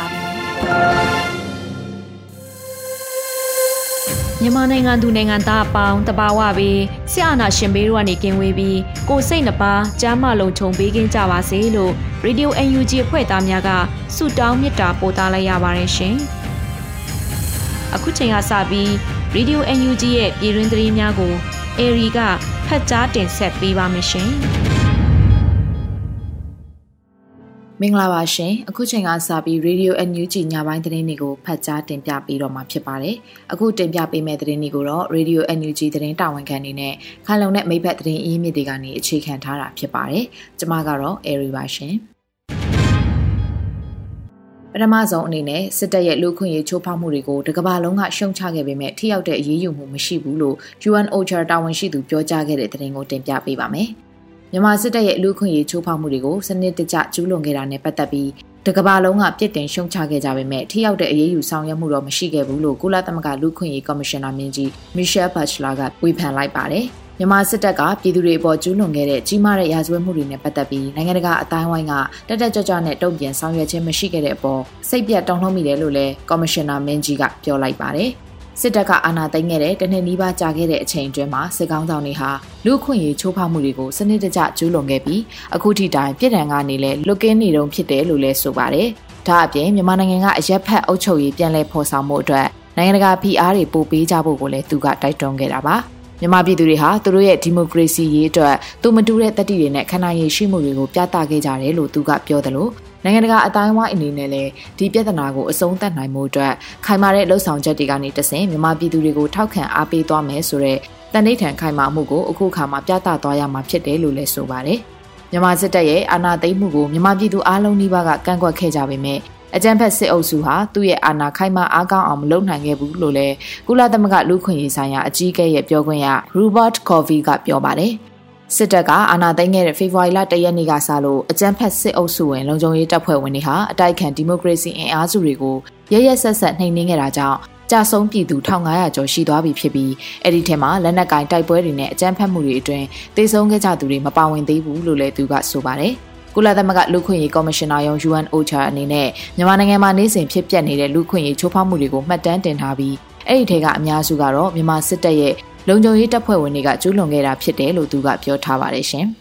ါပြီ မြန်မာနိုင်ငံသူနိုင်ငံသားအပေါင်းတဘာဝပြီးဆရာနာရှင်ဘေးတို့ကနေကင်းဝေးပြီးကိုစိတ်နှပါကျမ်းမာလုံးခြုံပေးကင်းကြပါစေလို့ Radio UNG အဖွဲ့သားများကဆုတောင်းမေတ္တာပို့သလိုက်ရပါတယ်ရှင်။အခုချိန်ကစပြီး Radio UNG ရဲ့ပြည်တွင်းသတင်းများကိုအေရီကဖတ်ကြားတင်ဆက်ပေးပါမယ်ရှင်။ မင်္ဂလာပါရှင်အခုချိန်ကစပြီး Radio NUG ညပိုင်းသတင်းတွေကိုဖတ်ကြားတင်ပြပေးတော့မှာဖြစ်ပါတယ်အခုတင်ပြပေးမယ့်သတင်းတွေကိုတော့ Radio NUG သတင်းတာဝန်ခံနေနဲ့ခိုင်လုံတဲ့မိဘသတင်းအရင်းမြစ်တွေကနေအခြေခံထားတာဖြစ်ပါတယ်ကျွန်မကတော့ Airy ပါရှင်ပထမဆုံးအနေနဲ့စစ်တပ်ရဲ့လူခွင့်ရေးချိုးဖောက်မှုတွေကိုတကမ္ဘာလုံးကရှုံချခဲ့ပေမဲ့ထိရောက်တဲ့အရေးယူမှုမရှိဘူးလို့ UNOCHA တာဝန်ရှိသူပြောကြားခဲ့တဲ့သတင်းကိုတင်ပြပေးပါမယ်။ မြန်မာစစ်တပ်ရဲ့လူခွင့်ရေးချိုးဖောက်မှုတွေကိုစနစ်တကျကျူးလွန်ခဲ့တာနဲ့ပတ်သက်ပြီးတကဘာလုံးကပြစ်တင်ရှုံချခဲ့ကြပေမဲ့ထိရောက်တဲ့အရေးယူဆောင်ရွက်မှုတော့မရှိခဲ့ဘူးလို့ကုလသမဂ္ဂလူခွင့်ရေးကော်မရှင်နာမင်းကြီးမီရှယ်ဘတ်ချလာကဝေဖန်လိုက်ပါတယ်။မြန်မာစစ်တပ်ကပြည်သူတွေအပေါ်ကျူးလွန်ခဲ့တဲ့ကြီးမားတဲ့ရာဇဝတ်မှုတွေနဲ့ပတ်သက်ပြီးနိုင်ငံတကာအတိုင်းဝိုင်းကတက်တက်ကြွကြွနဲ့တုံ့ပြန်ဆောင်ရွက်ခြင်းမရှိခဲ့တဲ့အပေါ်စိတ်ပြတ်တောင်းနှုံမိတယ်လို့လည်းကော်မရှင်နာမင်းကြီးကပြောလိုက်ပါတယ်။ စစ်တပ်ကအာဏာသိမ်းခဲ့တဲ့တနှစ်နီးပါးကြာခဲ့တဲ့အချိန်အတွင်းမှာစစ်ကောင်းဆောင်တွေဟာလူခွင့်ရေးချိုးဖောက်မှုတွေကိုစနစ်တကျကျူးလွန်ခဲ့ပြီးအခုထိတိုင်ပြည်ထံကနေလည်းလွတ်ကင်းနေတုံဖြစ်တယ်လို့လည်းဆိုပါတယ်။ဒါအပြင်မြန်မာနိုင်ငံကအရက်ဖက်အုပ်ချုပ်ရေးပြန်လည်ဖော်ဆောင်မှုအတွက်နိုင်ငံတကာဖိအားတွေပိုပေးကြဖို့ကိုလည်းသူကတိုက်တွန်းခဲ့တာပါ။မြန်မာပြည်သူတွေဟာသူတို့ရဲ့ဒီမိုကရေစီရေးအတွက်သူမတူတဲ့တတိတွေနဲ့ခန္ဓာရည်ရှိမှုတွေကိုပြသခဲ့ကြတယ်လို့သူကပြောတယ်လို့ နိုင်ငံတကာအတိုင်းအဝိုင်းအနေနဲ့လည်းဒီပြဿနာကိုအဆုံးသတ်နိုင်မှုအတွက်ခိုင်မာတဲ့လှုပ်ဆောင်ချက်တွေကနေတဆင့်မြန်မာပြည်သူတွေကိုထောက်ခံအားပေးသွားမယ်ဆိုတဲ့တန်ဋိဌာန်ခိုင်မာမှုကိုအခုခါမှာပြသသွားရမှာဖြစ်တယ်လို့လည်းဆိုပါတယ်။မြန်မာစစ်တပ်ရဲ့အာဏာသိမ်းမှုကိုမြန်မာပြည်သူအားလုံးနှိပါကကန့်ကွက်ခဲ့ကြပေမဲ့အကြံဖက်စစ်အုပ်စုဟာသူ့ရဲ့အာဏာခိုင်မာအားကောင်းအောင်မလုပ်နိုင်ခဲ့ဘူးလို့လည်းကုလသမဂ္ဂလူ့ခွင့်ရေးဆိုင်ရာအကြီးအကဲရဲ့ပြောခွင့်ရ Robert Covey ကပြောပါတယ်။ စစ်တပ်ကအာဏာသိမ်းခဲ့တဲ့ဖေဖော်ဝါရီလ၁ရက်နေ့ကစလို့အကြမ်းဖက်စစ်အုပ်စုဝင်လုံခြုံရေးတပ်ဖွဲ့ဝင်တွေဟာအတိုက်ခံဒီမိုကရေစီအင်အားစုတွေကိုရရဆက်ဆက်နှိမ်နင်းခဲ့တာကြောင့်ကြာဆုံးပြည်သူ1500ကျော်ရှိသွားပြီဖြစ်ပြီးအဲ့ဒီထဲမှာလက်နက်ကင်တိုက်ပွဲတွေနဲ့အကြမ်းဖက်မှုတွေအတွင်းတေဆုံးခဲ့ကြသူတွေမပါဝင်သေးဘူးလို့လည်းသူကဆိုပါတယ်။ကုလသမဂ္ဂလူခွင့်ရေးကော်မရှင်နာရုံး UNOCHA အနေနဲ့မြန်မာနိုင်ငံမှာနေစဉ်ဖြစ်ပျက်နေတဲ့လူခွင့်ရေးချိုးဖောက်မှုတွေကိုမှတ်တမ်းတင်ထားပြီးအဲ့ဒီထဲကအများစုကတော့မြန်မာစစ်တပ်ရဲ့ လုံခြုံရေးတပ်ဖွဲ့ဝင်တွေကကျူးလွန်ခဲ့တာဖြစ်တယ်လို့သူကပြောထားပါတယ်ရှင်။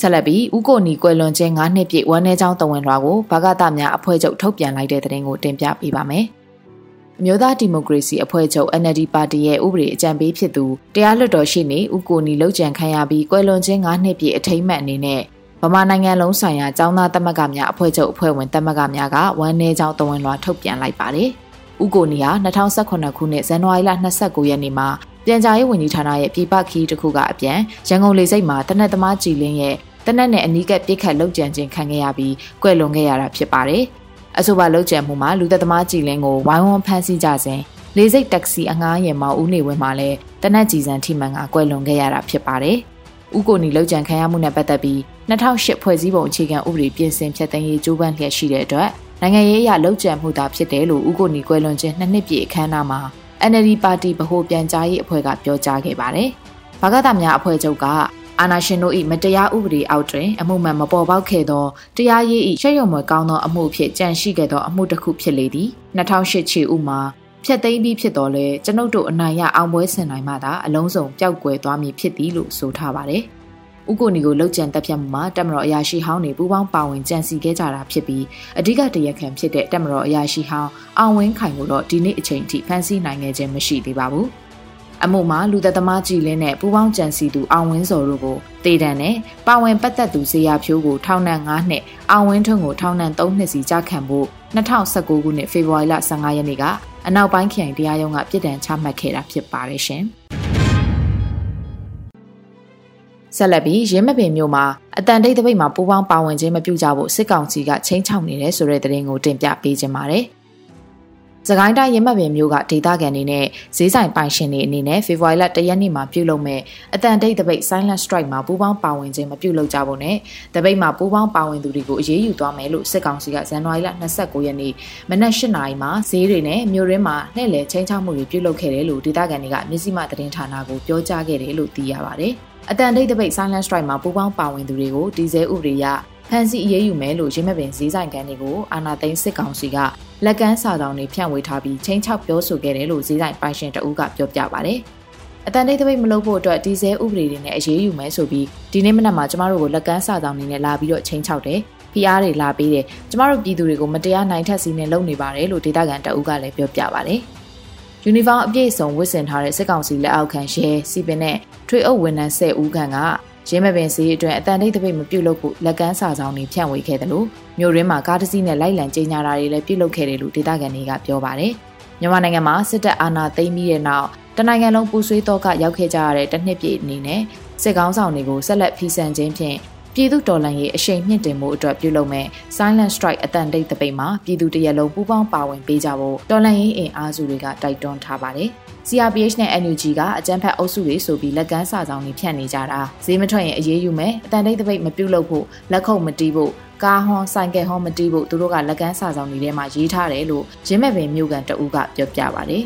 ဆက်လက်ပြီးဥကိုနီကွယ်လွန်ခြင်း9နှစ်ပြည့်ဝမ်းနည်းချောင်းတဝန်လွှာကိုဘာကတများအဖွဲ့ချုပ်ထုတ်ပြန်လိုက်တဲ့သတင်းကိုတင်ပြပေးပါမယ်။အမျိုးသားဒီမိုကရေစီအဖွဲ့ချုပ် NLD ပါတီရဲ့ဥပဒေအကြံပေးဖြစ်သူတရားလွှတ်တော်ရှိနေဥကိုနီလောက်ကျန်ခံရပြီးကွယ်လွန်ခြင်း9နှစ်ပြည့်အထိမ်းအမှတ်အနေနဲ့ဗမာနိုင်ငံလုံးဆိုင်ရာចောင်းသားသမဂ္ဂများအဖွဲ့ချုပ်အဖွဲ့ဝင်သမဂ္ဂများကဝမ်းနည်းချောင်းတဝန်လွှာထုတ်ပြန်လိုက်ပါတယ်။ ဦးကိုနီဟာ2018ခုနှစ်ဇန်နဝါရီလ29ရက်နေ့မှာပြန်ကြားရေးဝန်ကြီးဌာနရဲ့ပြည်ပခီးတစ်ခုကအပြန်ရန်ကုန်လေဆိပ်မှာတနက်သမားကြည်လင်းရဲ့တနက်နဲ့အနီးကပ်ပြစ်ခတ်လောက်ကျန်ခြင်းခံခဲ့ရပြီးကွယ်လွန်ခဲ့ရတာဖြစ်ပါတယ်။အဆိုပါလောက်ကျန်မှုမှာလူသက်သမားကြည်လင်းကိုဝိုင်းဝန်းဖမ်းဆီးကြစဉ်လေဆိပ်တက္ကစီအငှားရင်မောင်ဦးနေဝင်းမှာလည်းတနက်ကြည်စံထိမှန်ကကွယ်လွန်ခဲ့ရတာဖြစ်ပါတယ်။ဦးကိုနီလောက်ကျန်ခံရမှုနဲ့ပတ်သက်ပြီး2008ဖွဲ့စည်းပုံအခြေခံဥပဒေပြင်ဆင်ဖျက်သိမ်းရေးကြိုးပမ်းလျက်ရှိတဲ့အတွက် နိုင်ငံရေးအရလှုပ်ကြံမှုသာဖြစ်တယ်လို့ဦးကိုနီကွယ်လွန်ခြင်းနှစ်နှစ်ပြည့်အခမ်းအနားမှာ NLD ပါတီဗဟိုပြန်ကြားရေးအဖွဲ့ကပြောကြားခဲ့ပါတယ်။ဘာကတာများအဖွဲ့ချုပ်ကအာနာရှင်တို့၏မတရားဥပဒေအောက်တွင်အမှုမှန်မပေါ်ပေါက်ခဲ့သောတရားရေး၏ရှက်ရုံမွယ်ကောင်းသောအမှုဖြစ်ကြန့်ရှိခဲ့သောအမှုတစ်ခုဖြစ်လေသည်2008ချီဥမှာဖြတ်သိမ်းပြီးဖြစ်တော်လဲကျွန်ုပ်တို့အနိုင်ရအောင်ပွဲဆင်နိုင်မှသာအလုံးစုံပျောက်ကွယ်သွားမည်ဖြစ်သည်လို့ဆိုထားပါတယ်။ ဥကိုနီကိုလှုပ်ကြံတက်ဖြတ်မှုမှာတက်မတော်အရာရှိဟောင်းတွေပူးပေါင်းပါဝင်ကြံစီခဲ့ကြတာဖြစ်ပြီးအဓိကတရက်ခံဖြစ်တဲ့တက်မတော်အရာရှိဟောင်းအောင်ဝင်းခိုင်ကိုတော့ဒီနေ့အချိန်ထိဖမ်းဆီးနိုင်ခဲ့ခြင်းမရှိသေးပါဘူး။အမှုမှာလူသက်သမားကြည်လင်းနဲ့ပူပေါင်းကြံစီသူအောင်ဝင်းစော်တို့ကိုတေတံနဲ့ပါဝင်ပတ်သက်သူဇေယျဖြိုးကိုထောင်ဒဏ်9နှစ်အောင်ဝင်းထွန်းကိုထောင်ဒဏ်3နှစ်စီကြာခံဖို့2019ခုနှစ်ဖေဖော်ဝါရီလ15ရက်နေ့ကအနောက်ပိုင်းခရိုင်တရားရုံးကပြစ်ဒဏ်ချမှတ်ခဲ့တာဖြစ်ပါတယ်ရှင်။ ဆက်လက်ပြီးရင်းမပင်မြို့မှာအတန်တိတ်တပိတ်မှာပူပေါင်းပါဝင်ခြင်းမပြုကြဖို့စစ်ကောင်စီကချိန်ချောက်နေတယ်ဆိုတဲ့သတင်းကိုတင်ပြပေးခြင်းပါတယ်။စကိုင်းတိုင်းရင်းမပင်မြို့ကဒေသခံတွေနဲ့ဈေးဆိုင်ပိုင်ရှင်တွေအနေနဲ့ဖေဖော်ဝါရီလ၁ရက်နေ့မှာပြုလုပ်မဲ့အတန်တိတ်တပိတ် Silent Strike မှာပူးပေါင်းပါဝင်ခြင်းမပြုလုပ်ကြဖို့နဲ့တပိတ်မှာပူးပေါင်းပါဝင်သူတွေကိုအရေးယူသွားမယ်လို့စစ်ကောင်စီကဇန်နဝါရီလ29ရက်နေ့မနက်၈နာရီမှာဈေးတွေနဲ့မြို့ရင်းမှာလှည့်လည်ချင်းချောက်မှုတွေပြုလုပ်ခဲ့တယ်လို့ဒေသခံတွေကမြစည်းမသတင်းဌာနကိုပြောကြားခဲ့တယ်လို့သိရပါတယ်။ အတန်တိတ်တပိတ် Silent Strike မှာပူးပေါင်းပါဝင်သူတွေကိုဒီဇယ်ဥပဒေရဖန်စီအရေးယူမယ်လို့ရင်းမပင်ဈေးဆိုင်ကန်တွေကိုအာနာသိန်းစစ်ကောင်စီကလက်ကမ်းစာဆောင်တွေဖြန့်ဝေထားပြီးချင်းချောက်ပြောဆိုခဲ့တယ်လို့ဈေးဆိုင်ပိုင်ရှင်တအူးကပြောပြပါဗျ။အတန်တိတ်တပိတ်မလုပ်ဖို့အတွက်ဒီဇယ်ဥပဒေတွေနဲ့အရေးယူမယ်ဆိုပြီးဒီနေ့မနက်မှာကျမတို့ကိုလက်ကမ်းစာဆောင်တွေနဲ့လာပြီးတော့ချင်းချောက်တယ်။ဖိအားတွေလာပေးတယ်။ကျမတို့ပြည်သူတွေကိုမတရားနိုင်ထက်စီနဲ့လုပ်နေပါတယ်လို့ဒေသခံတအူးကလည်းပြောပြပါဗျ။ ယူနီဖောင်းအပြည့်အစုံဝတ်ဆင်ထားတဲ့စစ်ကောင်စီလက်အောက်ခံရဲစီပင်နဲ့ထွေအုပ်ဝန်ထမ်း10ဦးခန့်ကရင်းမပင်စီအတွက်အတန်တိတ်တပိတ်မပြုတ်လို့ဖို့လက်ကမ်းစာဆောင်တွေဖြန့်ဝေခဲ့တယ်လို့မြို့ရင်းမှာကားတစ်စီးနဲ့လိုက်လံကြေညာတာတွေလည်းပြုလုပ်ခဲ့တယ်လို့ဒေသခံတွေကပြောပါတယ်။မြန်မာနိုင်ငံမှာစစ်တပ်အာဏာသိမ်းပြီးတဲ့နောက်တနိုင်ငံလုံးပူဆွေးတော့ကရောက်ခဲ့ကြရတဲ့တစ်နှစ်ပြည့်အနေနဲ့စစ်ကောင်းဆောင်တွေကိုဆက်လက်ဖီဆန်ခြင်းဖြင့် ပြည်သူတော်လှန်ရေးအရှိန်မြင့်တင်မှုအတွက်ပြုလုပ်မဲ့ Silent Strike အတန်တိတ်တပိတ်မှာပြည်သူတရက်လုံးပူးပေါင်းပါဝင်ပေးကြဖို့တော်လှန်ရေးအင်အားစုတွေကတိုက်တွန်းထားပါတယ်။ CRPH နဲ့ NUG ကအကြမ်းဖက်အုပ်စုတွေဆိုပြီးလက်ကမ်းစာဆောင်တွေဖြန့်နေကြတာဈေးမထွက်ရင်အေးအေးယူမယ်အတန်တိတ်တပိတ်မပြုတ်လို့ဖို့လက်ခုပ်မတီးဖို့ကားဟွန်ဆိုင်ကယ်ဟွန်မတီးဖို့သူတို့ကလက်ကမ်းစာဆောင်တွေထဲမှာရေးထားတယ်လို့ရင်းမဲ့ပင်မြို့ကန်တအူးကပြောပြပါတယ်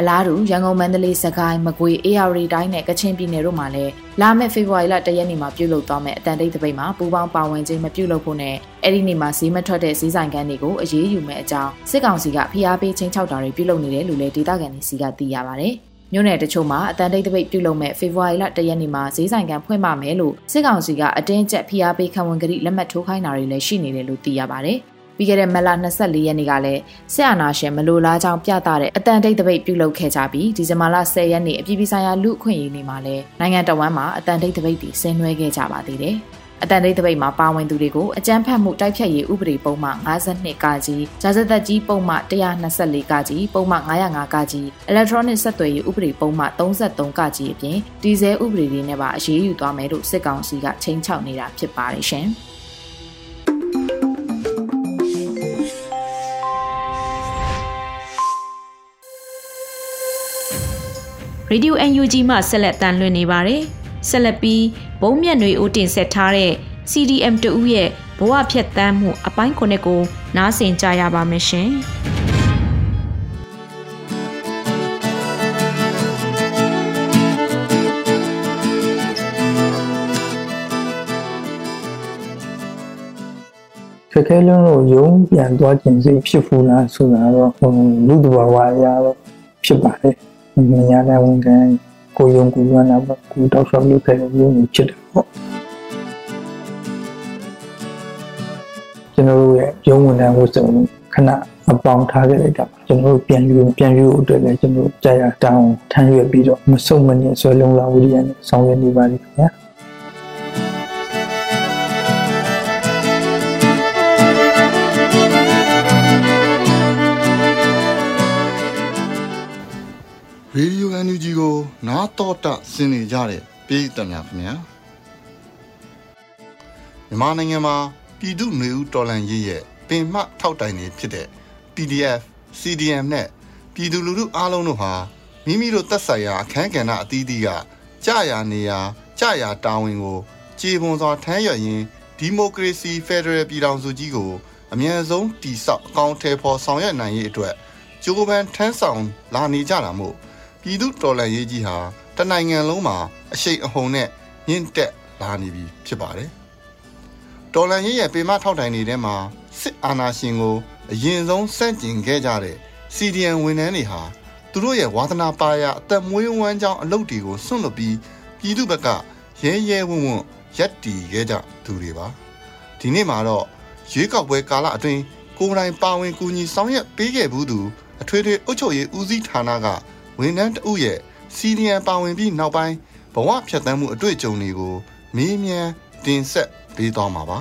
အလားတူရန်ကုန်မန္တလေးစကိုင်းမကွေး AR တိုင်းနဲ့ကချင်ပြည်နယ်တို့မှာလည်းလာမယ့်ဖေဖော်ဝါရီလ၁ရက်နေ့မှာပြုလုပ်သွားမယ့်အတန်တိတ်တပိတ်မှာပူပေါင်းပါဝင်ခြင်းမပြုလုပ်ဖို့နဲ့အဲ့ဒီနေ့မှာဈေးမထွက်တဲ့ဈေးဆိုင်ကန်းတွေကိုအရေးယူမယ့်အကြောင်းစစ်ကောင်စီကဖိအားပေးချင်းချောက်တာတွေပြုလုပ်နေတယ်လို့လည်းဒေသခံတွေစီကသိရပါဗျ။မြို့နယ်တချို့မှာအတန်တိတ်တပိတ်ပြုလုပ်မဲ့ဖေဖော်ဝါရီလ၁ရက်နေ့မှာဈေးဆိုင်ကန်ဖွင့်ပါမယ်လို့စစ်ကောင်စီကအတင်းကျပ်ဖိအားပေးခံဝန်ကတိလက်မှတ်ထိုးခိုင်းတာတွေလည်းရှိနေတယ်လို့သိရပါဗျ။ ပြီးခဲ့တဲ့မလ24ရက်နေ့ကလည်းစစ်အာဏာရှင်မလိုလားကြောင်းပြသတဲ့အတန်တိတ်တပိတ်ပြုလုပ်ခဲ့ကြပြီးဒီဇင်ဘာလ10ရက်နေ့အပြည်ပြည်ဆိုင်ရာလူအခွင့်အရေးနေ့မှာလည်းနိုင်ငံတော်ဝန်မှာအတန်တိတ်တပိတ်တွေဆင်နွှဲခဲ့ကြပါသေးတယ်။အတန်တိတ်တပိတ်မှာပါဝင်သူတွေကိုအကြမ်းဖက်မှုတိုက်ဖျက်ရေးဥပဒေပုံမှ52ကကြီး၊ဂျာဇသက်ကြီးပုံမှ124ကကြီး၊ပုံမှ905ကကြီး၊အီလက်ထရောနစ်ဆက်သွယ်ရေးဥပဒေပုံမှ33ကကြီးအပြင်ဒီဇယ်ဥပဒေတွေနဲ့ပါအရေးယူသွားမယ်လို့စစ်ကောင်စီကချိန်ချောက်နေတာဖြစ်ပါတယ်ရှင်။ Radio UNG မှဆက်လက်တန်လွှင့်နေပါတယ်။ဆက်လက်ပြီးဘုံမြတ်တွေဦးတင်ဆက်ထားတဲ့ CDM တူဦးရဲ့ဘဝဖြတ်တန်းမှုအပိုင်းခုနှစ်ကိုနားဆင်ကြရပါမယ်ရှင်။ခက်ခဲလုံးလို့ယုံပြန်သွားခြင်းစိတ်ဖြစ်ဖူးလားဆိုတာတော့လူတဘာဝအရာတော့ဖြစ်ပါတယ် မညာတဲ့ဝန်ခံကိုယုံကိုလွမ်းတာပေါ့ကိုတောက်လျှောက်လုပ်ခဲ့တဲ့မျိုးမျိုးဖြစ်တယ်ပေါ့ကျွန်တော်တို့ရဲ့ယုံဝန်ထမ်းဝတ်စုံခဏအပေါင်းထားခဲ့လိုက်တာကျွန်တော်တို့ပြန်ယူပြန်ယူအတွက်လည်းကျွန်တော်ကြာရတောင်းထမ်းရွက်ပြီးတော့မစုံမနစ်ဆွဲလုံးလာဝိရိယနဲ့ဆောင်ရွက်နေပါလိမ့်ခင်ဗျာ NUG ကိုနားတော်တာဆင်နေကြတဲ့ပြည်သူများခင်ဗျာမြန်မာနိုင်ငံမှာပြည်သူ့နေဦးတော်လန်ရေးရဲ့ပင်မှထောက်တိုင်နေဖြစ်တဲ့ PDF CDM နဲ့ပြည်သူလူထုအားလုံးတို့ဟာမိမိတို့သက်ဆိုင်ရာအခမ်းကဏ္ဍအသီးသီးကကြာရနေရာကြာရတာဝန်ကိုခြေပွန်စွာထမ်းရွက်ရင်းဒီမိုကရေစီဖက်ဒရယ်ပြည်ထောင်စုကြီးကိုအမြန်ဆုံးတည်ဆောက်အကောင့်ထဲပေါ်ဆောင်ရွက်နိုင်ရေးအတွက်ကြိုးပမ်းထမ်းဆောင်လာနေကြတာမို့ ပြည်သူတော်လှန်ရေးကြီးဟာတနိုင်ငံလုံးမှာအရှိန်အဟုန်နဲ့ညှင့်တက်လာနေပြီဖြစ်ပါတယ်။တော်လှန်ရေးရဲ့ပေမထောက်တိုင်နေတဲ့မှာစစ်အာဏာရှင်ကိုအရင်ဆုံးစန့်ကျင်ခဲ့ကြတဲ့ CDN ဝန်ထမ်းတွေဟာသူတို့ရဲ့ဝါသနာပါရအသက်မွေးဝမ်းကြောင်းအလုပ်တွေကိုစွန့်လွတ်ပြီးပြည်သူဘက်ကရဲရဲဝံ့ဝံ့ရရက်တီခဲ့ကြသူတွေပါဒီနေ့မှာတော့ရွေးကောက်ပွဲကာလအတွင်းကိုယ်တိုင်ပါဝင်ကူညီဆောင်ရွက်ပေးခဲ့ဘူးသူအထွေထွေအုပ်ချုပ်ရေးဦးစီးဌာနက ဝန်ထမ်းတဦးရဲ့စီနီယံပါဝင်ပြီးနောက်ပိုင်းဘဝဖြတ်သန်းမှုအတွေ့အကြုံတွေကိုမေးမြန်းတင်ဆက်ပေးသွားမှာပါ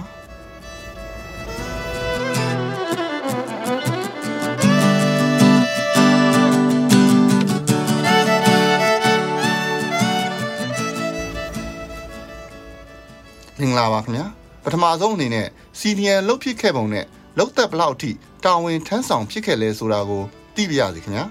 မင်္ဂလာပါခင်ဗျာပထမဆုံးအနေနဲ့စီနီယံလုတ်ဖြစ်ခဲ့ပုံနဲ့လုတ်သက်ဘလောက်အထိတာဝန်ထမ်းဆောင်ဖြစ်ခဲ့လဲဆိုတာကိုသိပြရစီခင်ဗျာ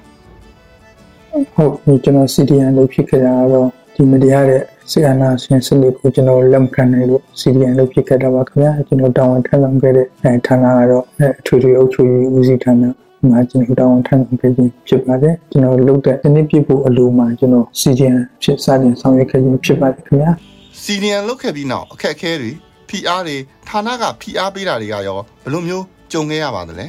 ဟုတ်ဒီကျွန်တော် CDN လို့ဖြစ်ခဲ့တာတော့ဒီမတရားတဲ့စေအနာရှင်စနစ်ကိုကျွန်တော်လက်ခံနိုင်လို့ CDN လို့ဖြစ်ခဲ့တာပါခင်ဗျာကျွန်တော်တာဝန်ထမ်းဆောင်ခဲ့တဲ့ဌာနကတော့အထွေထွေအုပ်ချုပ်ရေးဦးစီးဌာနမှာကျွန်တော်တာဝန်ထမ်းဆောင်ခဲ့ခြင်းဖြစ်ပါတယ်ကျွန်တော်လုပ်တဲ့ဒီနေ့ပြဖို့အလိုမှာကျွန်တော် CDN ဖြစ်စတင်ဆောင်ရွက်ခဲ့ခြင်းဖြစ်ပါတယ်ခင်ဗျာစီနီယံလုတ်ခဲ့ပြီးနောက်အခက်အခဲတွေဖိအားတွေဌာနကဖိအားပေးတာတွေကရောဘယ်လိုမျိုးကြုံခဲ့ရပါသလဲ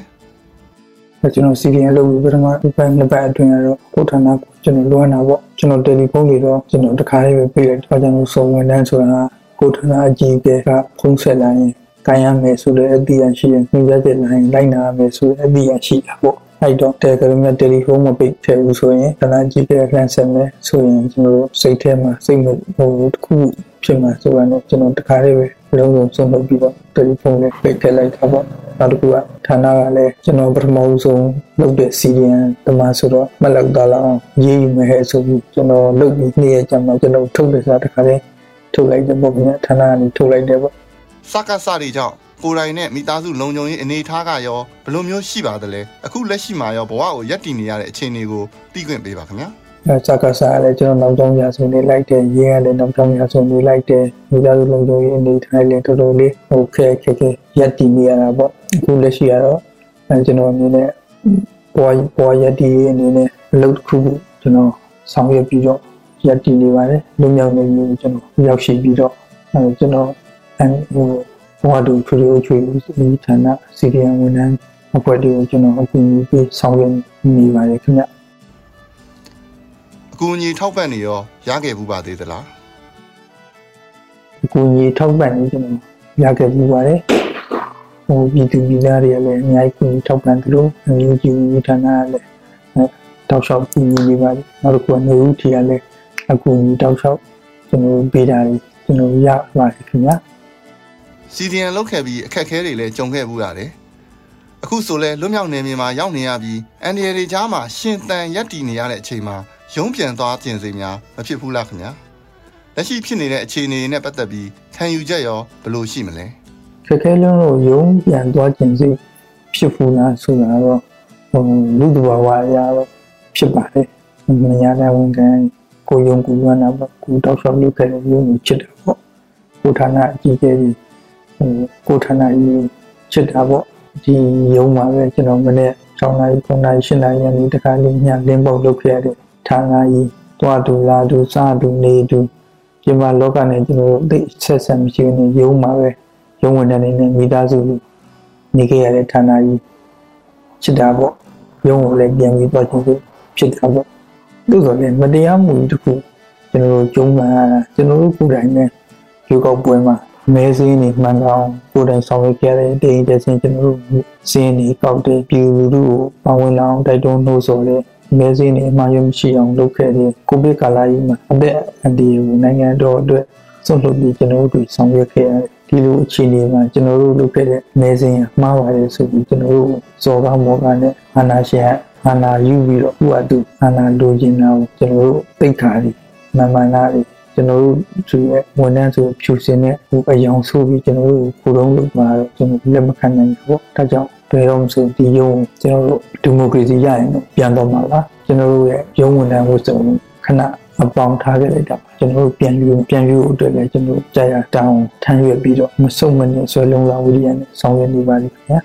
ကျွန်တော်စီရီယံလုပ်ပြီးပထမတစ်ပတ်နှစ်ပတ်အတွင်းကတော့ကိုဌာနကိုကျွန်တော်လွှမ်းတာပေါ့ကျွန်တော်တယ်လီဖုန်းတွေတော့ကျွန်တော်တခါလေးပဲပြေးလိုက်တော့ကျွန်တော်စုံဝန်တန်းဆိုတာကိုဌာနအကြီးအကဲကဖုန်းဆက်လာရင် ကိုင်းရမယ်ဆိုတဲ့အသီးရရှိရင်ညွှန်ကြားချက်လိုင်းလိုက်နာရမယ်ဆိုတဲ့အသီးရရှိတာပေါ့အဲ့တော့တယ်ဂရမ်နဲ့တယ်လီဖုန်းမပိတ်ထည့်ဘူးဆိုရင်ဌာနကြီးပဲလှမ်းဆက်မယ်ဆိုရင်ကျွန်တော်စိတ်ထဲမှာစိတ်မဟိုတစ်ခုဖြစ်မှာဆိုတော့ကျွန်တော်တခါလေးပဲလုံးလုံးဆုံးလုပ်ပြီးတော့တယ်လီဖုန်းနဲ့ပိတ်ထည့်လိုက်တာပေါ့နောက်တစ်ခုကဌာနကလည်းကျွန်တော်ပထမဆုံးလုပ်တဲ့ CDN တမဆိုတော့မလောက်တော့အောင်ရေးယူမယ်ဆိုပြီးကျွန်တော်လုပ်ပြီးနေ့ရက်ကျမှကျွန်တော်ထုတ်တယ်ဆိုတာတခါလေးထုတ်လိုက်တဲ့ပုံနဲ့ဌာနကနေထုတ်လိုက်တယ်ပေါ့ စကားစတွေကြောင့်ကိုယ်တိုင်နဲ့မိသားစုလုံခြုံရေးအနေထားကရောဘယ်လိုမျိုးရှိပါသလဲအခုလက်ရှိမှာရောဘဝကိုရပ်တည်နေရတဲ့အခြေအနေကိုသိခွင့်ပေးပါခင်ဗျာအဲစကားစားလည်းကျွန်တော်နောက်ကြောင်းရာဆိုနေလိုက်တယ်ရေးရလည်းနောက်ကြောင်းရာဆိုနေလိုက်တယ်မိသားစုလုံခြုံရေးအနေထားလည်းတော်တော်လေးဟိုခဲခဲခဲရက်တည်နေရတာပေါ့အခုလက်ရှိကတော့အဲကျွန်တော်အနေနဲ့ဘွားဘွားရက်တည်အနေနဲ့အလုပ်တစ်ခုခုကျွန်တော်ဆောင်ရွက်ပြီးတော့ရက်တည်နေပါတယ်လူမျိုးနေမျိုးကျွန်တော်ရောက်ရှိပြီးတော့အဲကျွန်တော် အဲဟိုဘွားတို့ခရီးချွေဒီဌာနစီရီယံဝန်ထမ်းအဖွဲ့တွေကိုကျွန်တော်အကူအညီပေးဆောင်ရွက်နေပါတယ်ခင်ဗျအကူအညီထောက်ပံ့နေရောရခဲ့ဘူးပါသေးသလားအကူအညီထောက်ပံ့နေကျွန်တော်ရခဲ့ဘူးပါတယ်ဟိုပြည်သူပြည်သားတွေကလည်းအများကြီးကူညီထောက်ပံ့သလိုအမျိုးကြီးဝန်ဌာနကလည်းတောက်လျှောက်ကူညီနေပါတယ်နောက်တစ်ခုကနေဦးထီကလည်းအကူအညီတောက်လျှောက်ကျွန်တော်ပေးတာကျွန်တော်ရပါတယ်ခင်ဗျာ စီဒီအန်လောက်ခဲ့ပြီးအခက်အခဲတွေလည်းကြုံခဲ့ဘူးရတယ်အခုဆိုလဲလွတ်မြောက်နေမြေမှာရောက်နေရပြီးအန်ဒီရတွေကြားမှာရှင်သန်ရက်တည်နေရတဲ့အချိန်မှာရုံးပြန်သွားကျင်စိများမဖြစ်ဘူးလားခင်ဗျာလက်ရှိဖြစ်နေတဲ့အခြေအနေနဲ့ပတ်သက်ပြီးခံယူချက်ရောဘယ်လိုရှိမလဲခက်ခဲလုံးလို့ရုံးပြန်သွားကျင်စိဖြစ်ဘူးလားဆိုတာတော့ဟိုလူတဘာဝအရာတော့ဖြစ်ပါတယ်မရတဲ့ဝန်ခံကိုယုံကူရနာပေါ့ကိုတောက်လျှောက်လုပ်ခဲ့တဲ့ရုံးကိုချစ်တယ်ပေါ့ကိုဌာနအကြီးအကဲ ကြီးဟိုကိုဌာနကြီးချစ်တာပေါ့ဒီရုံးမှာပဲကျွန်တော်မနေ့6နာရီ9နာရီ10နာရီညနေတခါလေးညလင်းပေါက်လုပ်ခဲ့ရတဲ့ဌာနကြီးတွားတူလာတူစားတူနေတူဒီမှာလောကနဲ့ကျွန်တော်တို့သိဆက်ဆက်မရှိနေရုံးမှာပဲရုံးဝင်တဲ့နေနဲ့မိသားစုနေခဲ့ရတဲ့ဌာနကြီးချစ်တာပေါ့ရုံးကိုလည်းပြန်ပြီးတော့ချင်းဖြစ်တာပေါ့သို့တော်လည်းမတရားမှုတစ်ခုကျွန်တော်တို့ကျုံးမှန်ရတာကျွန်တော်တို့ကိုယ်တိုင်နဲ့ရုပ်ောက်ပွဲမှာ မဲစင်းနေမှန်ကောင်ကိုယ်တိုင်ဆောင်ရွက်ခဲ့တဲ့တင်တဲ့စင်ကျွန်တော်တို့စင်းနေကောက်တဲ့ပြည်သူတို့ကိုပါဝင်လာအောင်တိုက်တွန်းနှိုးဆော်တဲ့မဲစင်းနေအမှားရမရှိအောင်လုပ်ခဲ့တဲ့ကိုဗစ်ကာလကြီးမှာအသက်အန္တရာယ်ကိုနိုင်ငံတော်အတွက်စွန့်လွတ်ပြီးကျွန်တော်တို့ဆောင်ရွက်ခဲ့ရတယ်ဒီလိုအခြေအနေမှာကျွန်တော်တို့လုပ်ခဲ့တဲ့မဲစင်းမှားပါတယ်ဆိုပြီးကျွန်တော်တို့စော်ကားမော်ကားနဲ့အာနာရှင်အာနာယူပြီးတော့ဥအတူအာနာလိုချင်တာကိုကျွန်တော်တို့သိခါရီမမှန်လား ကျွန်တော်တို့သူရဲ့ဝန်ထမ်းဆိုဖြူစင်တဲ့ဟိုအယောင်ဆိုပြီးကျွန်တော်တို့ကိုယ်လုံးလုပ်မှာတော့ကျွန်တော်လက်မခံနိုင်ဘူးပေါ့ဒါကြောင့်ဘယ်တော့မှဆိုဒီယုံကျွန်တော်တို့ဒီမိုကရေစီရရင်တော့ပြန်တော့မှာပါကျွန်တော်တို့ရဲ့ရုံးဝန်ထမ်းကိုစုံခဏအပေါင်းထားခဲ့လိုက်တာကျွန်တော်တို့ပြန်ယူပြန်ယူအတွက်လည်းကျွန်တော်ကြာရတောင်းထမ်းရွက်ပြီးတော့မစုံမနေဆွဲလုံးလာဝိရိယနဲ့ဆောင်ရွက်နေပါလိမ့်ခင်ဗျာ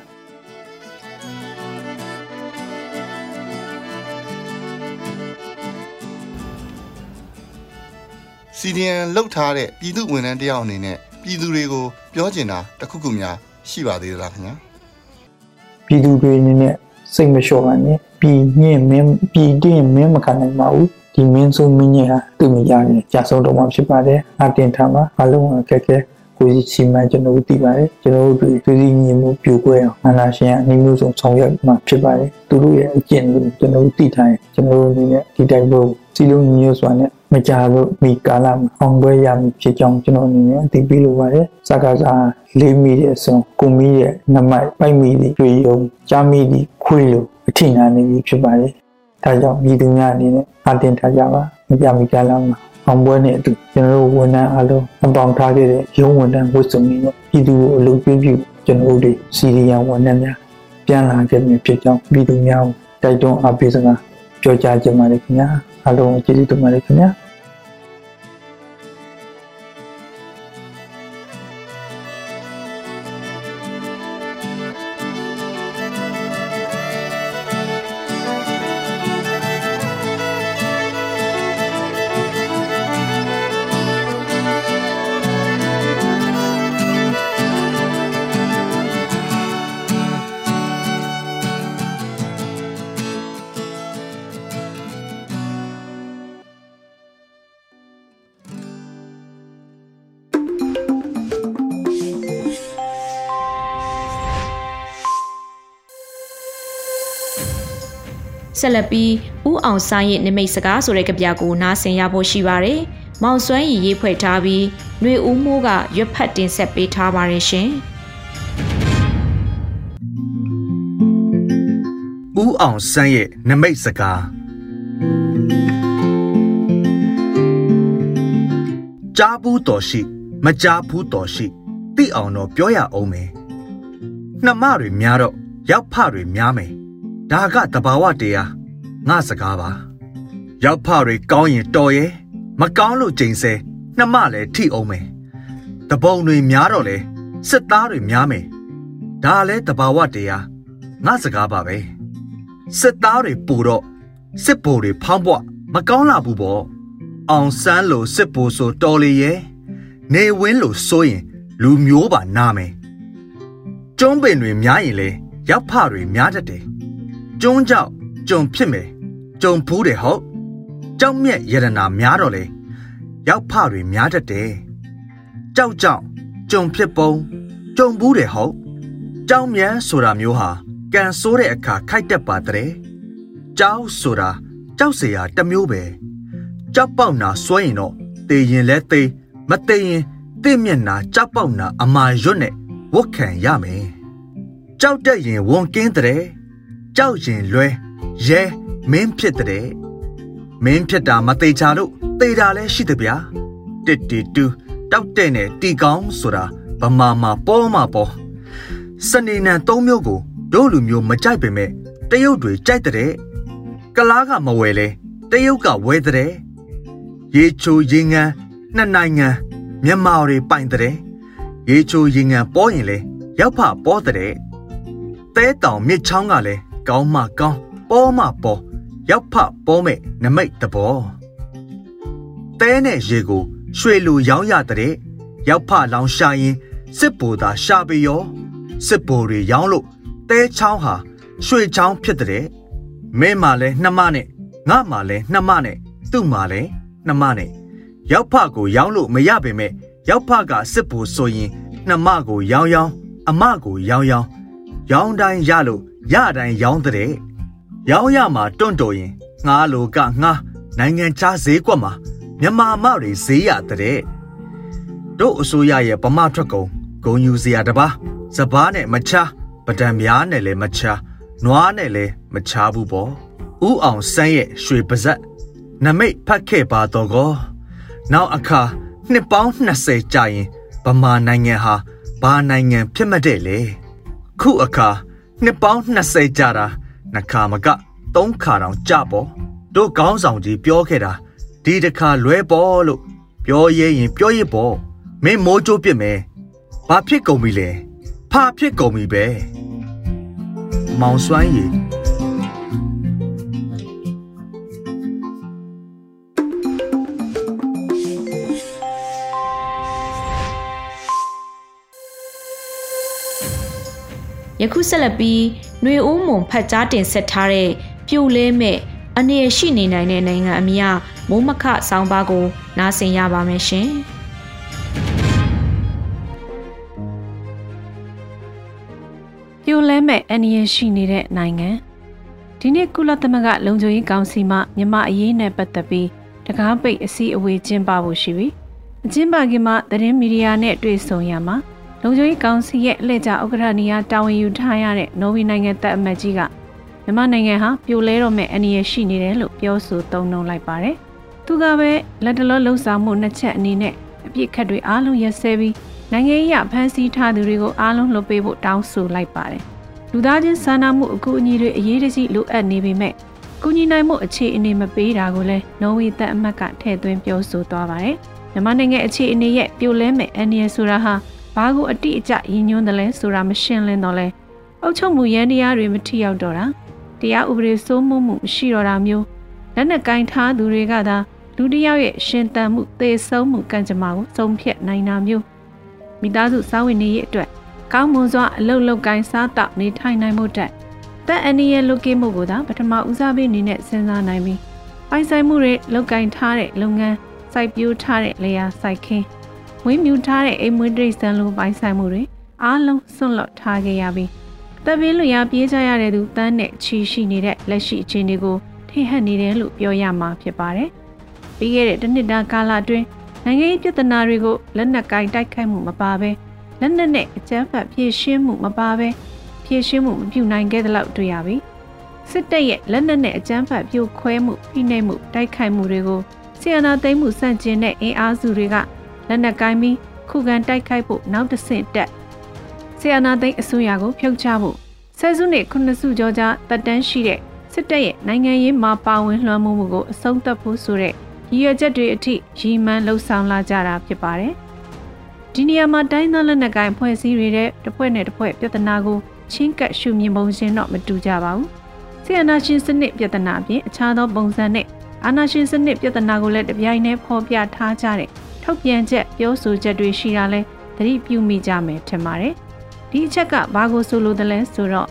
စီဒီအန်လှုပ်ထားတဲ့ပြည်သူဝန်ထမ်းတယောက်အနေနဲ့ပြည်သူတွေကိုပြောချင်တာတခုခုများရှိပါသေးသလားခင်ဗျာပြည်သူတွေအနေနဲ့စိတ်မလျှော့ပါနဲ့ပြည်ညင်မင်းပြည်တင်းမင်းမခံနိုင်ပါဘူးဒီမင်းဆိုမင်းကြီးဟာသူ့မရရင်ကြာဆုံးတော့မှဖြစ်ပါတယ်အတင်ထားမှာအလုံးအခက်ခဲကိုကြီးချီမှန်းကျွန်တော်တို့သိပါတယ်ကျွန်တော်တို့တွေသူစီညီမှုပြိုကွဲအောင်အနာရှင်အနည်းမျိုးစုံဆောင်ရွက်မှာဖြစ်ပါတယ်သူတို့ရဲ့အကျင့်ကိုကျွန်တော်တို့သိထားရင်ကျွန်တော်တို့အနေနဲ့ဒီတိုက်ပွဲကိုစီလုံးညီညွတ်စွာနဲ့ မကြလို့မိကာလမှာအောင်ပွဲရမည်ဖြစ်ကြောင်းကျွန်တော်အနေနဲ့သိပြီးလိုပါတယ်စကားစားလေးမိတဲ့အစုံကိုမီရဲ့နမိုက်ပိုက်မိသည့်တွေ့ယုံကြားမိသည့်ခွေးလိုအထိနာနေပြီဖြစ်ပါတယ်ဒါကြောင့်မိသူများအနေနဲ့အတင်ထားကြပါမကြမီကာလမှာအောင်ပွဲနဲ့အတူကျွန်တော်တို့ဝန်ထမ်းအားလုံးအပေါင်းထားခဲ့တဲ့ရုံးဝန်ထမ်းဝတ်စုံတွေနဲ့ပြည်သူကိုအလုပ်ပြုပြုကျွန်တော်တို့စီရီယံဝန်ထမ်းများပြန်လာခဲ့မြဖြစ်ကြောင်းပြည်သူများကိုတိုက်တွန်းအားပေးစကားပြောကြားခြင်းပါတယ်ခင်ဗျာ အားလုံးကျေးဇူး ဆက်လက်ပြီးဥအောင်ဆိုင်ရဲ့နိမိတ်စကားဆိုတဲ့ကြပြကိုနားဆင်ရဖို့ရှိပါတယ်။မောင်စွမ်းရည်ရေးဖွဲ့ထားပြီးຫນွေဦးမိုးကရွက်ဖတ်တင်ဆက်ပေးထားပါတယ်ရှင်။ဦးအောင်ဆန်းရဲ့နမိတ်စကားကြားဘူးတော်ရှိ မကြားဘူးတော်ရှိသိအောင်တော့ပြောရအောင်မယ်။နှမတွေများတော့ရောက်ဖတွေများမယ်။ ဒါကတဘာဝတရားငါစကားပါရောက်ဖတွေကောင်းရင်တော်ရဲ့မကောင်းလို့ချိန်ဆဲနှမလည်းထိအောင်မယ်တပုံတွေများတော့လေစစ်သားတွေများမယ်ဒါလည်းတဘာဝတရားငါစကားပါပဲစစ်သားတွေပူတော့စစ်ဘိုလ်တွေဖောင်းပွမကောင်းလာဘူးပေါ့အောင်ဆန်းလိုစစ်ဘိုလ်ဆိုတော်လေရဲ့နေဝင်းလိုဆိုရင် လူမျိုးပါနာမယ်ကျုံးပင်တွေများရင်လေရောက်ဖတွေများတတ်တယ် ကျုံးကြောက်ကြုံဖြစ်မယ်ကြုံဘူးတယ်ဟုတ်ကြောက်မြက်ယရနာများတော့လေရောက်ဖတွေများတတ်တယ်ကြောက်ကြောက်ကြုံဖြစ်ပုံကြုံဘူးတယ်ဟုတ်ကြောက်မြန်းဆိုတာမျိုးဟာကန်ဆိုးတဲ့အခါခိုက်တက်ပါတဲ့ကြောက်ဆိုတာကြောက်เสียတမျိုးပဲကြောက်ပေါက်နာစွဲရင်တော့တေရင်လဲတေမတေရင်တေမျက်နာကြောက်ပေါက်နာအမာရွတ်နဲ့ဝတ်ခံရမယ်ကြောက်တက်ရင်ဝန်ကင်းတဲ့ ကြောက်ရင်လွဲရဲမင်းဖြစ်တဲ့မင်းဖြစ်တာမသေးချာလို့သေတာလဲရှိတယ်ဗျာတစ်တီတူတောက်တဲ့နဲ့တီကောင်းဆိုတာဗမာမှာပေါ်မှာပေါ်စနေနံသုံးမျိုးကိုတို့လူမျိုးမကြိုက်ပေမဲ့တရုတ်တွေကြိုက်တဲ့ကလားကမဝယ်လဲတရုတ်ကဝယ်တဲ့ရေချိုရေငန်းနှစ်နိုင်ငံမြန်မာတွေပိုင်တဲ့ရေချိုရေငန်းပေါ်ရင်လဲရောက်ဖပေါ်တဲ့တဲတောင်မြစ်ချောင်းကလည်း ကောင်းမှကောင်းပေါ်မှပေါ်ရောက်ဖပေါ်မဲ့နမိတ်တဘောတဲနဲ့ရေကိုရွှေလူရောင်းရတဲ့ရောက်ဖလောင်ရှာရင်စစ်ဘိုသာရှာပေရောစစ်ဘိုတွေရောင်းလို့တဲချောင်းဟာရွှေချောင်းဖြစ်တဲ့မင်းမှလည်းနှမနဲ့ငါမှလည်းနှမနဲ့သူ့မှလည်းနှမနဲ့ရောက်ဖကိုရောင်းလို့မရပေမဲ့ရောက်ဖကစစ်ဘိုဆိုရင်နှမကိုရောင်းရောင်းအမကိုရောင်းရောင်း ရောင်းတိုင်းရလို့ရတိုင်းရောင်းတဲ့ရောင်းရမှာတွန့်တော်ရင်ငှားလိုကငှားနိုင်ငံခြားဈေးကွက်မှာမြန်မာမတွေဈေးရတဲ့တို့အစိုးရရဲ့ဗမာထွက်ကုန်ဂုံယူစရာတပါစပားနဲ့မချားပဒံများနဲ့လည်းမချားနွားနဲ့လည်းမချားဘူးပေါ့ဥအောင်ဆန်းရဲ့ရွှေပါဇက်နမိတ်ဖတ်ခဲ့ပါတော့ကောနောက်အခါနှစ်ပေါင်း20ကြာရင်ဗမာနိုင်ငံဟာဘာနိုင်ငံဖြစ်မတဲ့လေ ခုအခါနှစ်ပေါင်း20ကြာတာနှစ်ခါမကသုံးခါတောင်ကြပေါ်တို့ကောင်းဆောင်ကြီးပြောခဲ့တာဒီတစ်ခါလွဲပေါ်လို့ပြောရဲရင်ပြောရပေါ်မင်းမိုးကြိုးပြစ်မယ်ဘာဖြစ်ကုန်ပြီလဲဖာဖြစ်ကုန်ပြီပဲမောင်စွမ်းရည် ယခုဆက်လက်ပြီးຫນွေဦးမုံဖတ်ကြားတင်ဆက်ထားတဲ့ပြိုလဲမဲ့အနေရရှိနေနိုင်တဲ့နိုင်ငံအများမိုးမခဆောင်းပါးကို နားဆင်ရပါမယ်ရှင်။ပြိုလဲမဲ့အနေရရှိနေတဲ့နိုင်ငံဒီနေ့ကုလသမဂ္ဂလုံခြုံရေးကောင်စီမှမြမအရေးနဲ့ပတ်သက်ပြီးတကားပိတ်အစည်းအဝေးကျင်းပဖို့ရှိပြီ။အကျဉ်းပါကင်မှာသတင်းမီဒီယာနဲ့တွေ့ဆုံရမှာ လုံခြုံရေးကောင်စီရဲ့အလှည့်ကျဥက္ကဋ္ဌနေရာတာဝန်ယူထားရတဲ့နော်ဝေနိုင်ငံတပ်အမတ်ကြီးကမြန်မာနိုင်ငံဟာပြိုလဲတော့မဲ့အနေရရှိနေတယ်လို့ပြောဆိုသုံးနှုန်းလိုက်ပါတယ်။သူကပဲလက်တလောလှုပ်ဆောင်မှုနှစ်ချက်အနေနဲ့အပြစ်ခတ်တွေအားလုံးရက်စဲပြီးနိုင်ငံရေးဖမ်းဆီးထားသူတွေကိုအားလုံးလွှတ်ပေးဖို့တောင်းဆိုလိုက်ပါတယ်။လူသားချင်းစာနာမှုအကူအညီတွေအရေးတကြီးလိုအပ်နေပေမဲ့ကူညီနိုင်မှုအခြေအနေမပေးတာကိုလည်းနော်ဝေတပ်အမတ်ကထည့်သွင်းပြောဆိုသွားပါတယ်။မြန်မာနိုင်ငံအခြေအနေရဲ့ပြိုလဲမဲ့အနေရဆိုတာဟာ ဘာကိုအတိအကျရည်ညွှန်းတယ်လဲဆိုတာမရှင်းလင်းတော့လဲအုပ်ချုပ်မှုရန်တရားတွေမထိရောက်တော့တာတရားဥပဒေစိုးမိုးမှုမရှိတော့တာမျိုးလက်နက်ကင်ထားသူတွေကသာလူတစ်ယောက်ရဲ့ရှင်သန်မှုသေဆုံးမှုကံကြမ္မာကိုစုံဖြတ်နိုင်တာမျိုးမိသားစုစားဝင်နေရေးအတွက်ကောင်းမွန်စွာအလုပ်လုပ်ကိုင်းစားတောက်နေထိုင်နိုင်မှုတက်တက်အနည်းရဲ့လုကိမှုကိုသာပထမဦးစားပေးအနေနဲ့စဉ်းစားနိုင်ပြီးပိုင်ဆိုင်မှုတွေလုပ်ကိုင်းထားတဲ့လုပ်ငန်းစိုက်ပျိုးထားတဲ့လေယာစိုက်ခင်း ဝင်းမြူထားတဲ့အိမ်မွေးတိရစ္ဆာန်လိုပိုင်ဆိုင်မှုတွေအားလုံးဆွန့်လွတ်ထားခဲ့ရပြီးတပ်ပင်းလူရပြေးကြရတဲ့သူတန်းနဲ့ချီရှိနေတဲ့လက်ရှိအခြေအနေကိုထင်ဟပ်နေတယ်လို့ပြောရမှာဖြစ်ပါတယ်။ပြီးခဲ့တဲ့တစ်နှစ်တာကာလအတွင်းနိုင်ငံရေးပြဿနာတွေကိုလက်နက်ကင်တိုက်ခိုက်မှုမပါဘဲလက်နက်နဲ့အကြမ်းဖက်ဖြည့်ရှင်းမှုမပါဘဲဖြည့်ရှင်းမှုမပြုနိုင်ခဲ့တဲ့လောက်တွေ့ရပြီ။စစ်တပ်ရဲ့လက်နက်နဲ့အကြမ်းဖက်ပြိုခွဲမှုဖိနှိပ်မှုတိုက်ခိုက်မှုတွေကိုဆီယနာသိမ်းမှုစန့်ကျင်တဲ့အင်အားစုတွေက လက်နက်ကင်ပြီးခုခံတိုက်ခိုက်ဖို့နောက်တစ်ဆင့်တက်ဆီယနာသိန်းအစိုးရကိုဖြုတ်ချဖို့ဆယ်စုနှစ်ခုနှစ်စုကျော်ကြာတက်တန်းရှိတဲ့စစ်တပ်ရဲ့နိုင်ငံရေးမှာပါဝင်လွှမ်းမိုးမှုကိုအဆုံးသတ်ဖို့ဆိုတဲ့ရည်ရွယ်ချက်တွေအထိရည်မှန်းလှုံ့ဆော်လာကြတာဖြစ်ပါတယ်။ဒီနေရာမှာတိုင်းသားလက်နက်ကိုင်ဖွဲ့စည်းတွေတဲ့တစ်ဖွဲ့နဲ့တစ်ဖွဲ့ပြဿနာကိုချင်းကပ်ရှုမြင်ပုံချင်းတော့မတူကြပါဘူး။ဆီယနာရှင်စနစ်ပြဿနာအပြင်အခြားသောပုံစံနဲ့အာနာရှင်စနစ်ပြဿနာကိုလည်းတပြိုင်တည်းဖော်ပြထားကြတဲ့ ထုတ်ပြန်ချက်ပြောဆိုချက်တွေရှိတာလဲသတိပြုမိကြမယ်ထင်ပါတယ်။ဒီအချက်ကဘာကိုဆိုလိုတယ်လဲဆိုတော့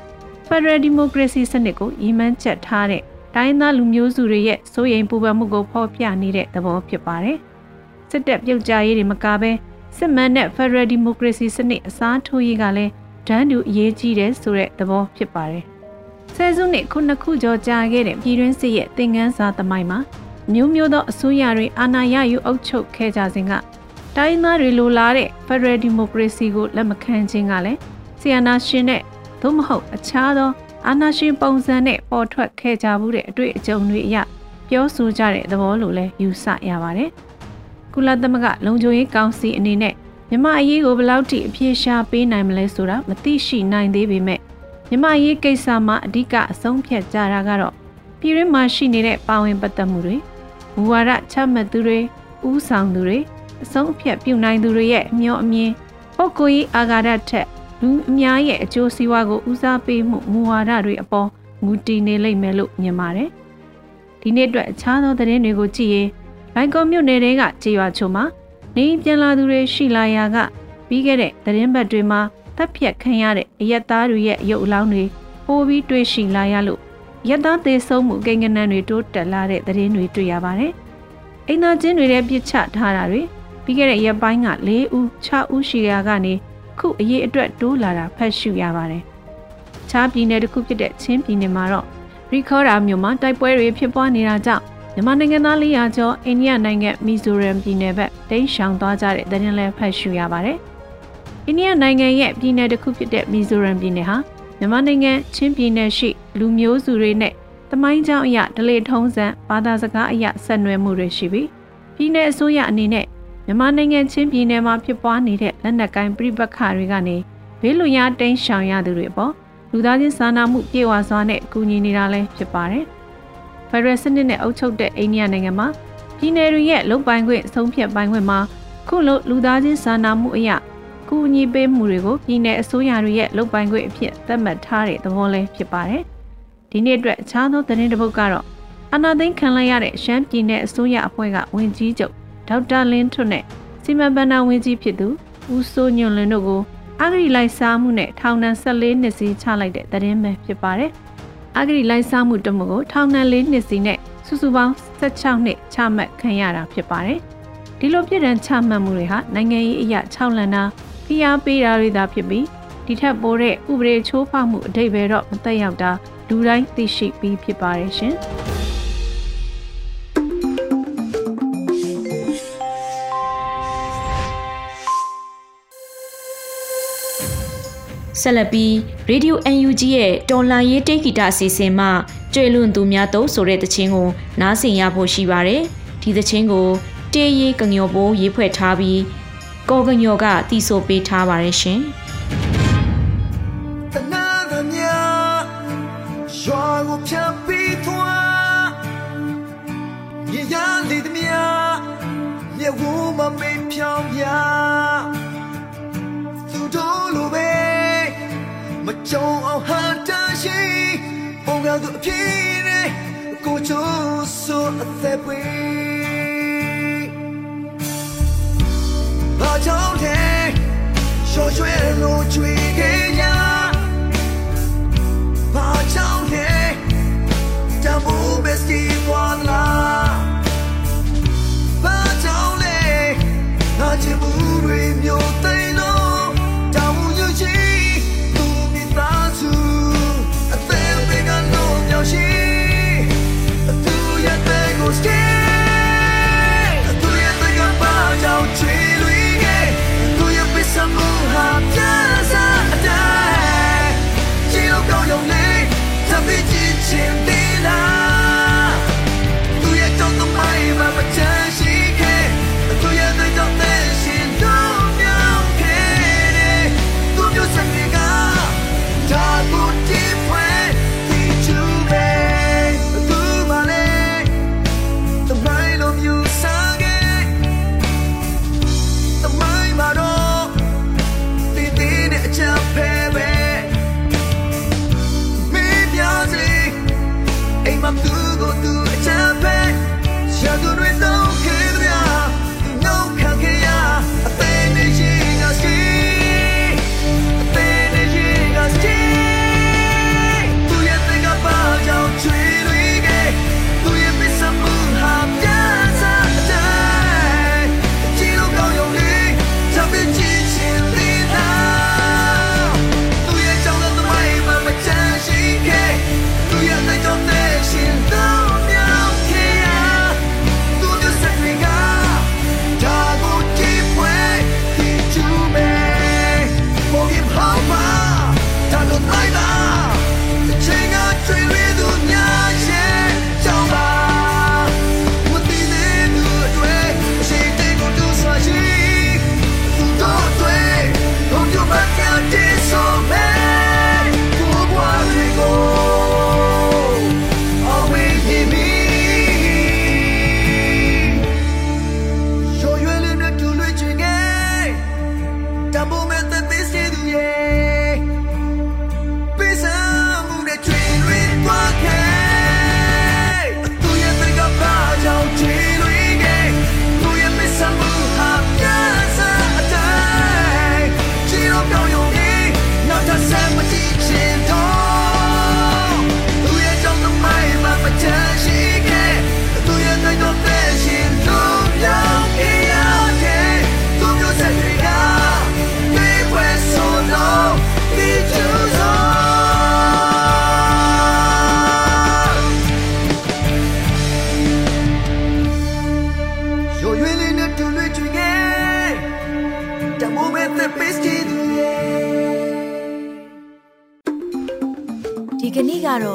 Federal Democracy စနစ်ကိုအီမန်ချက်ထားတဲ့တိုင်းသားလူမျိုးစုတွေရဲ့စိုးရိမ်ပူပန်မှုကိုဖော်ပြနေတဲ့သဘောဖြစ်ပါတယ်။စစ်တပ်ပြုတ်ကြရေးတွေမကဘဲစစ်မှန်တဲ့ Federal Democracy စနစ်အစားထိုးရေးကလည်းဒန်းတူအရေးကြီးတယ်ဆိုတဲ့သဘောဖြစ်ပါတယ်။ဆယ်စုနှစ်ခုနှစ်ခုကျော်ကြာခဲ့တဲ့ပြည်တွင်းစစ်ရဲ့သင်ခန်းစာသမိုင်းမှာ မျိုးမျိုးသောအစိုးရတွေအာဏာရယူအုပ်ချုပ်ခဲ့ကြစဉ်ကတိုင်းသားတွေလိုလားတဲ့ Federal Democracy ကိုလက်မခံခြင်းကလည်းဆီယနာရှင်နဲ့သို့မဟုတ်အခြားသောအာဏာရှင်ပုံစံနဲ့ပေါ်ထွက်ခဲ့ကြမှုတဲ့အတွေ့အကြုံတွေအရပြောဆိုကြတဲ့သဘောလိုလဲယူဆရပါတယ်။ကုလသမဂ္ဂလုံခြုံရေးကောင်စီအနေနဲ့မြမအရေးကိုဘယ်လောက်ထိအပြေရှားပေးနိုင်မလဲဆိုတာမသိရှိနိုင်သေးပေမဲ့မြမအရေးကိစ္စမှာအဓိကအဆုံးဖြတ်ကြတာကတော့ပြည်ရင်းမှာရှိနေတဲ့ပါဝင်ပတ်သက်မှုတွေမူ ဝါဒချမှတ်သူတွေဥဆောင်သူတွေအဆုံးအဖြတ်ပြုနိုင်သူတွေရဲ့အမျှော်အမြင်ပုဂ္ဂိုလ်ရေးအာဃာတထက်လူအများရဲ့အကျိုးစီးပွားကိုဦးစားပေးမှုမူဝါဒတွေအပေါ်မူတည်နေလိမ့်မယ်လို့မြင်ပါတယ်။ဒီနေ့အတွက်အခြားသောသတင်းတွေကိုကြည့်ရင်ဘိုင်ကွန်မြို့နယ်ကကြေးရွာချိုမှာနေပြန်လာသူတွေရှိလာရာကပြီးခဲ့တဲ့သတင်းပတ်တွေမှာတပ်ဖြတ်ခံရတဲ့အရက်သားတွေရဲ့ရုပ်အလောင်းတွေပိုပြီးတွေ့ရှိလာရလို့ ရက်သားသေးဆုံးမှုကိန်းဂဏန်းတွေတိုးတက်လာတဲ့သတင်းတွေတွေ့ရပါတယ်။အိမ်သာချင်းတွေလည်းပြစ်ချထားတာတွေပြီးခဲ့တဲ့ရက်ပိုင်းက၄ဦး6ဦးရှိရာကနေခုအရေးအတွက်တိုးလာတာဖတ်ရှုရပါတယ်။ခြားပြည်နယ်တစ်ခုဖြစ်တဲ့ချင်းပြည်နယ်မှာတော့ရီခေါ်ရာမြို့မှာတိုက်ပွဲတွေဖြစ်ပွားနေတာကြောင့်မြန်မာနိုင်ငံသား400ကျော်အိန္ဒိယနိုင်ငံမီဇိုရမ်ပြည်နယ်ဘက်တိမ်းရှောင်သွားကြတဲ့သတင်းလည်းဖတ်ရှုရပါတယ်။အိန္ဒိယနိုင်ငံရဲ့ပြည်နယ်တစ်ခုဖြစ်တဲ့မီဇိုရမ်ပြည်နယ်ဟာ မြန်မာနိုင်ငံချင်းပြည်နယ်ရှိလူမျိုးစုတွေနဲ့တမိုင်းကြောင်းအရဒလေထုံးစံဘာသာစကားအရဆက်နွယ်မှုတွေရှိပြီးပြည်내အစိုးရအနေနဲ့မြန်မာနိုင်ငံချင်းပြည်နယ်မှာဖြစ်ပွားနေတဲ့လက်နက်ကိုင်းပြိပက္ခတွေကနေဘေးလွန်ရာတိမ်းရှောင်ရသူတွေပေါ့လူသားချင်းစာနာမှုပြေဝစွာနဲ့ကူညီနေတာလည်းဖြစ်ပါတယ်။ဖက်ဒရယ်စနစ်နဲ့အုပ်ချုပ်တဲ့အိန္ဒိယနိုင်ငံမှာပြည်နယ်တွေရဲ့လုံပိုင်ခွင့်ဆုံးဖြတ်ပိုင်ခွင့်မှာခုလိုလူသားချင်းစာနာမှုအရာ ကူညီပေးမှုတွေကိုပြည်내အစိုးရတွေရဲ့လုံပိုင်ခွင့်အဖြစ်သတ်မှတ်ထားတဲ့သဘောလည်းဖြစ်ပါတယ်။ဒီနေ့အတွက်အခြားသောသတင်းတစ်ပုဒ်ကတော့အနာသိန်းခံလိုက်ရတဲ့ရှမ်းပြည်နယ်အစိုးရအဖွဲ့ကဝင်ကြီးချုပ်ဒေါက်တာလင်းထွန်းနဲ့စီမံဘဏ္ဍာဝန်ကြီးဖြစ်သူဦးစိုးညွန့်လင်းတို့ကိုအဂရိလိုက်စားမှုနဲ့ထောင်ဒဏ်14နှစ်စီချလိုက်တဲ့သတင်းပဲဖြစ်ပါတယ်။အဂရိလိုက်စားမှုတမှုကိုထောင်ဒဏ်4နှစ်စီနဲ့စုစုပေါင်း16နှစ်ချမှတ်ခံရတာဖြစ်ပါတယ်။ဒီလိုပြည်ဒဏ်ချမှတ်မှုတွေဟာနိုင်ငံရေးအရာ6လန်နာ ဖိအားပေးတာတွေသာဖြစ်ပြီးဒီဒီထက်ပိုတဲ့ဥပဒေချိုးဖောက်မှုအတိတ်ပဲတော့မသက်ရောက်တာလူတိုင်းသိရှိပြီးဖြစ်ပါတယ်ရှင်။ဆက်လက်ပြီး Radio UNG ရဲ့တော်လန်ရေးတိတ်ဂီတအစီအစဉ်မှကျွေလွန်သူများတို့ဆိုတဲ့တခြင်းကိုနားဆင်ရဖို့ရှိပါတယ်။ဒီတခြင်းကိုတေးရေးကညော်ပိုးရေးဖွဲ့ထားပြီး ကောကညော်ကတီးဆိုပေးထားပါတယ်ရှင်။တနာကမြာရွာကိုဖြတ်ပြီးထွားရရလေးတမြာမြေဝမမေးဖြောင်းပြသူတို့လိုပဲမကြုံအောင်ဟာတရှိပုံကသူအဖြစ်နဲ့ကိုချိုးဆိုအသက်ပွေ ဘာကြောင့်လဲရှော့ရွှဲလို့ချွေခဲ့ရဘာကြောင့်လဲတမိုးမစတီပွာ